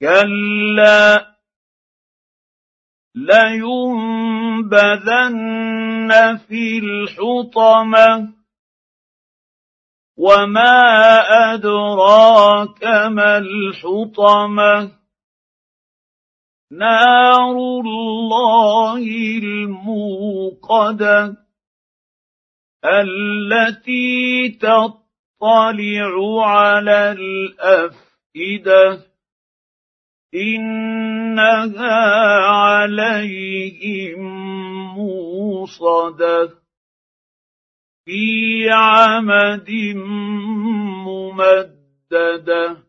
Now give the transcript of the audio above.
كلا لينبذن في الحطمه وما ادراك ما الحطمه نار الله الموقده التي تطلع على الافئده إنها عليهم موصدة في عمد ممددة.